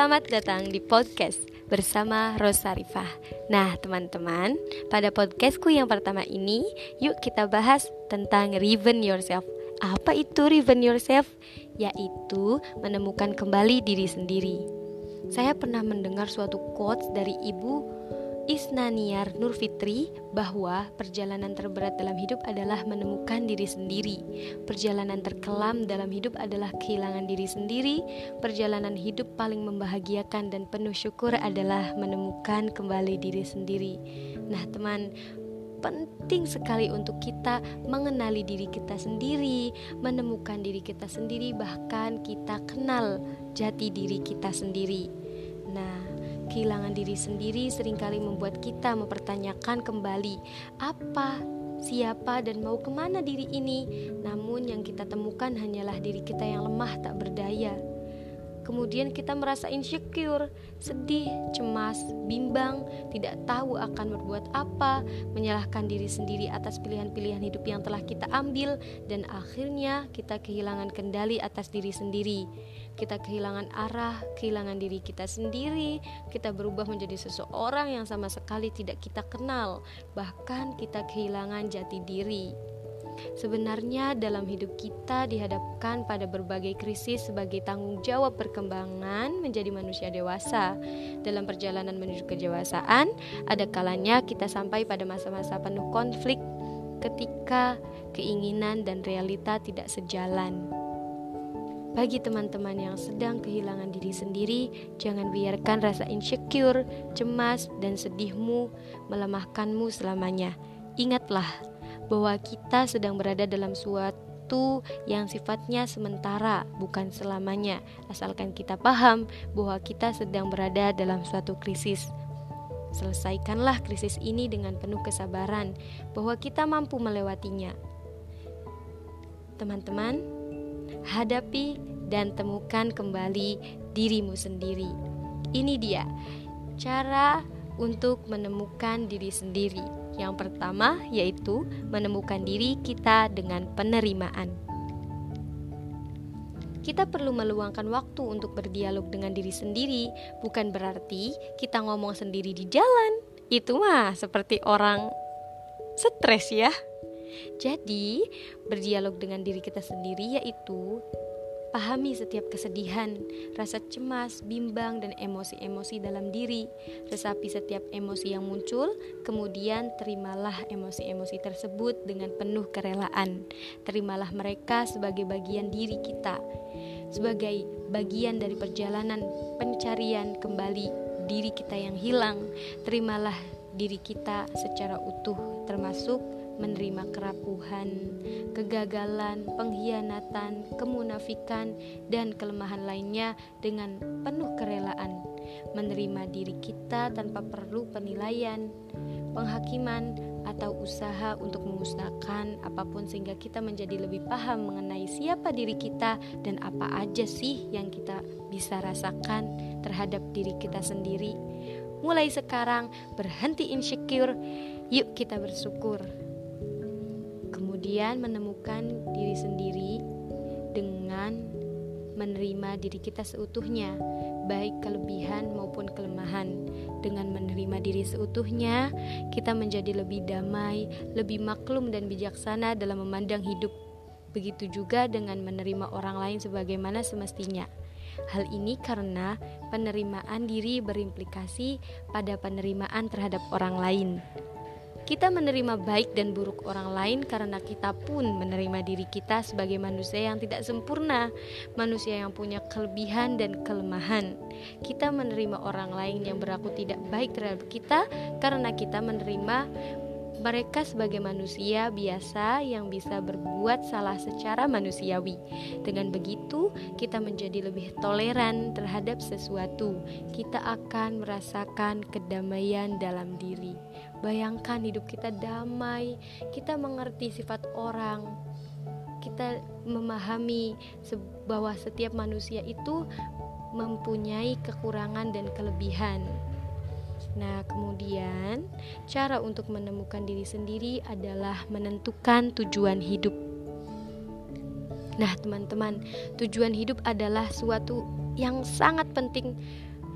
Selamat datang di podcast bersama Rosarifah. Nah, teman-teman, pada podcastku yang pertama ini, yuk kita bahas tentang revenge yourself. Apa itu revenge yourself? Yaitu menemukan kembali diri sendiri. Saya pernah mendengar suatu quotes dari ibu Isnaniar Nur Fitri bahwa perjalanan terberat dalam hidup adalah menemukan diri sendiri. Perjalanan terkelam dalam hidup adalah kehilangan diri sendiri. Perjalanan hidup paling membahagiakan dan penuh syukur adalah menemukan kembali diri sendiri. Nah, teman, penting sekali untuk kita mengenali diri kita sendiri, menemukan diri kita sendiri, bahkan kita kenal jati diri kita sendiri. Nah, Kehilangan diri sendiri sering kali membuat kita mempertanyakan kembali apa, siapa, dan mau ke mana diri ini. Namun, yang kita temukan hanyalah diri kita yang lemah tak berdaya. Kemudian kita merasa insecure, sedih, cemas, bimbang, tidak tahu akan berbuat apa, menyalahkan diri sendiri atas pilihan-pilihan hidup yang telah kita ambil, dan akhirnya kita kehilangan kendali atas diri sendiri. Kita kehilangan arah, kehilangan diri kita sendiri, kita berubah menjadi seseorang yang sama sekali tidak kita kenal, bahkan kita kehilangan jati diri. Sebenarnya dalam hidup kita dihadapkan pada berbagai krisis sebagai tanggung jawab perkembangan menjadi manusia dewasa. Dalam perjalanan menuju kedewasaan, ada kalanya kita sampai pada masa-masa penuh konflik ketika keinginan dan realita tidak sejalan. Bagi teman-teman yang sedang kehilangan diri sendiri, jangan biarkan rasa insecure, cemas, dan sedihmu melemahkanmu selamanya. Ingatlah, bahwa kita sedang berada dalam suatu yang sifatnya sementara, bukan selamanya, asalkan kita paham bahwa kita sedang berada dalam suatu krisis. Selesaikanlah krisis ini dengan penuh kesabaran, bahwa kita mampu melewatinya. Teman-teman, hadapi dan temukan kembali dirimu sendiri. Ini dia cara untuk menemukan diri sendiri. Yang pertama yaitu menemukan diri kita dengan penerimaan. Kita perlu meluangkan waktu untuk berdialog dengan diri sendiri, bukan berarti kita ngomong sendiri di jalan. Itu mah seperti orang stres ya. Jadi, berdialog dengan diri kita sendiri yaitu Pahami setiap kesedihan, rasa cemas, bimbang, dan emosi-emosi dalam diri. Resapi setiap emosi yang muncul, kemudian terimalah emosi-emosi tersebut dengan penuh kerelaan. Terimalah mereka sebagai bagian diri kita, sebagai bagian dari perjalanan pencarian kembali diri kita yang hilang. Terimalah diri kita secara utuh, termasuk menerima kerapuhan, kegagalan, pengkhianatan, kemunafikan, dan kelemahan lainnya dengan penuh kerelaan, menerima diri kita tanpa perlu penilaian, penghakiman, atau usaha untuk memusnahkan apa pun sehingga kita menjadi lebih paham mengenai siapa diri kita dan apa aja sih yang kita bisa rasakan terhadap diri kita sendiri. Mulai sekarang berhenti insecure, yuk kita bersyukur kemudian menemukan diri sendiri dengan menerima diri kita seutuhnya, baik kelebihan maupun kelemahan. Dengan menerima diri seutuhnya, kita menjadi lebih damai, lebih maklum, dan bijaksana dalam memandang hidup. Begitu juga dengan menerima orang lain sebagaimana semestinya. Hal ini karena penerimaan diri berimplikasi pada penerimaan terhadap orang lain. Kita menerima baik dan buruk orang lain karena kita pun menerima diri kita sebagai manusia yang tidak sempurna, manusia yang punya kelebihan dan kelemahan. Kita menerima orang lain yang berlaku tidak baik terhadap kita karena kita menerima mereka sebagai manusia biasa yang bisa berbuat salah secara manusiawi. Dengan begitu, kita menjadi lebih toleran terhadap sesuatu. Kita akan merasakan kedamaian dalam diri. Bayangkan hidup kita damai, kita mengerti sifat orang, kita memahami bahwa setiap manusia itu mempunyai kekurangan dan kelebihan. Nah, kemudian cara untuk menemukan diri sendiri adalah menentukan tujuan hidup. Nah, teman-teman, tujuan hidup adalah suatu yang sangat penting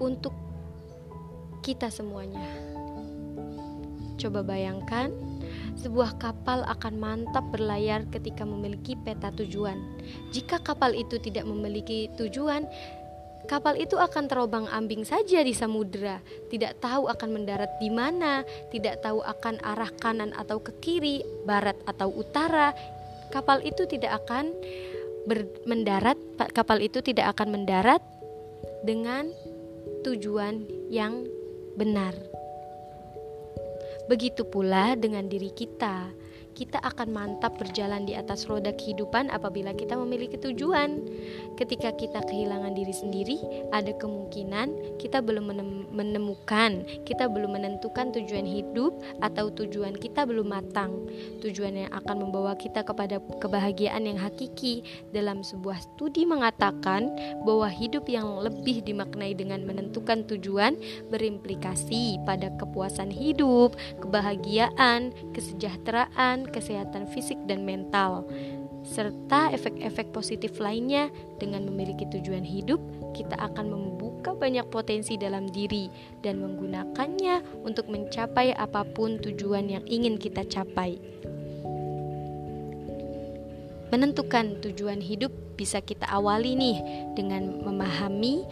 untuk kita semuanya. Coba bayangkan, sebuah kapal akan mantap berlayar ketika memiliki peta tujuan. Jika kapal itu tidak memiliki tujuan, kapal itu akan terobang-ambing saja di samudera, tidak tahu akan mendarat di mana, tidak tahu akan arah kanan atau ke kiri, barat atau utara. Kapal itu tidak akan mendarat, kapal itu tidak akan mendarat dengan tujuan yang benar. Begitu pula dengan diri kita kita akan mantap berjalan di atas roda kehidupan apabila kita memiliki tujuan. Ketika kita kehilangan diri sendiri, ada kemungkinan kita belum menemukan, kita belum menentukan tujuan hidup atau tujuan kita belum matang. Tujuan yang akan membawa kita kepada kebahagiaan yang hakiki. Dalam sebuah studi mengatakan bahwa hidup yang lebih dimaknai dengan menentukan tujuan berimplikasi pada kepuasan hidup, kebahagiaan, kesejahteraan, kesehatan fisik dan mental, serta efek-efek positif lainnya. Dengan memiliki tujuan hidup, kita akan membuka banyak potensi dalam diri dan menggunakannya untuk mencapai apa pun tujuan yang ingin kita capai. Menentukan tujuan hidup bisa kita awali nih dengan memahami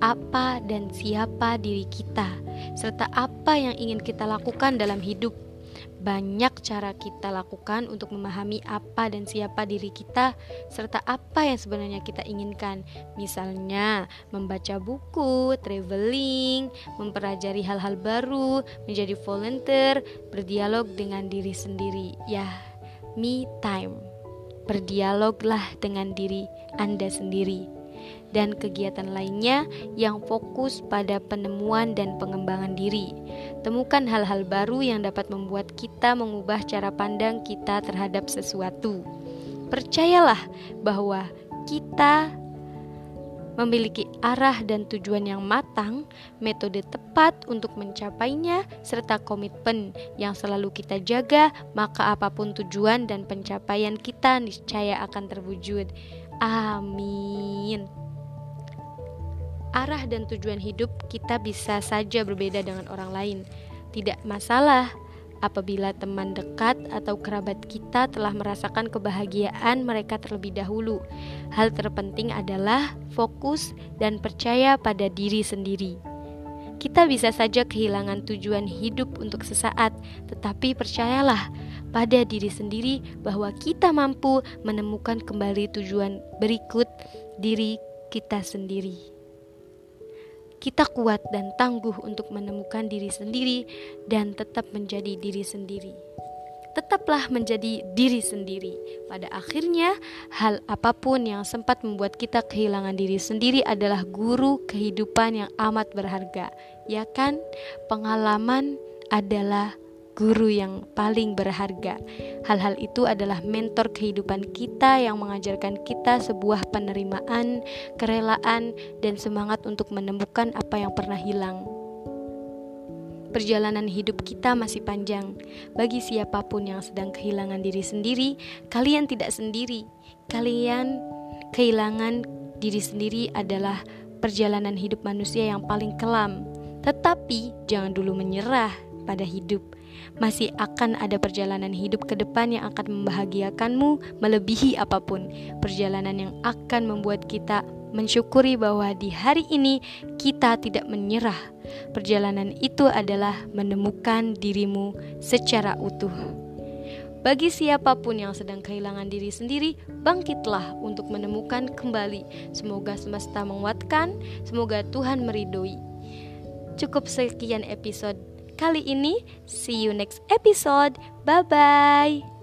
apa dan siapa diri kita, serta apa yang ingin kita lakukan dalam hidup banyak cara kita lakukan untuk memahami apa dan siapa diri kita, serta apa yang sebenarnya kita inginkan. Misalnya, membaca buku, traveling, mempelajari hal-hal baru, menjadi volunteer, berdialog dengan diri sendiri. Ya, me time. Berdialoglah dengan diri Anda sendiri dan kegiatan lainnya yang fokus pada penemuan dan pengembangan diri. Temukan hal-hal baru yang dapat membuat kita mengubah cara pandang kita terhadap sesuatu. Percayalah bahwa kita memiliki arah dan tujuan yang matang, metode tepat untuk mencapainya, serta komitmen yang selalu kita jaga, maka apa pun tujuan dan pencapaian kita niscaya akan terwujud. Amin arah dan tujuan hidup kita bisa saja berbeda dengan orang lain. Tidak masalah apabila teman dekat atau kerabat kita telah merasakan kebahagiaan mereka terlebih dahulu. Hal terpenting adalah fokus dan percaya pada diri sendiri. Kita bisa saja kehilangan tujuan hidup untuk sesaat, tetapi percayalah pada diri sendiri bahwa kita mampu menemukan kembali tujuan berikut diri kita sendiri kita kuat dan tangguh untuk menemukan diri sendiri dan tetap menjadi diri sendiri. Tetaplah menjadi diri sendiri. Pada akhirnya, hal apa pun yang sempat membuat kita kehilangan diri sendiri adalah guru kehidupan yang amat berharga, ya kan? Pengalaman adalah guru yang paling berharga. Hal-hal itu adalah mentor kehidupan kita yang mengajarkan kita sebuah penerimaan, kerelaan, dan semangat untuk menemukan apa yang pernah hilang. Perjalanan hidup kita masih panjang. Bagi siapa pun yang sedang kehilangan diri sendiri, kalian tidak sendiri. Kalian kehilangan diri sendiri adalah perjalanan hidup manusia yang paling kelam. Tetapi jangan dulu menyerah pada hidup masih akan ada perjalanan hidup ke depan yang akan membahagiakanmu melebihi apa pun. Perjalanan yang akan membuat kita mensyukuri bahwa di hari ini kita tidak menyerah. Perjalanan itu adalah menemukan dirimu secara utuh. Bagi siapa pun yang sedang kehilangan diri sendiri, bangkitlah untuk menemukan kembali. Semoga semesta menguatkan, semoga Tuhan meridoi. Cukup sekian episode kali ini. See you next episode. Bye bye.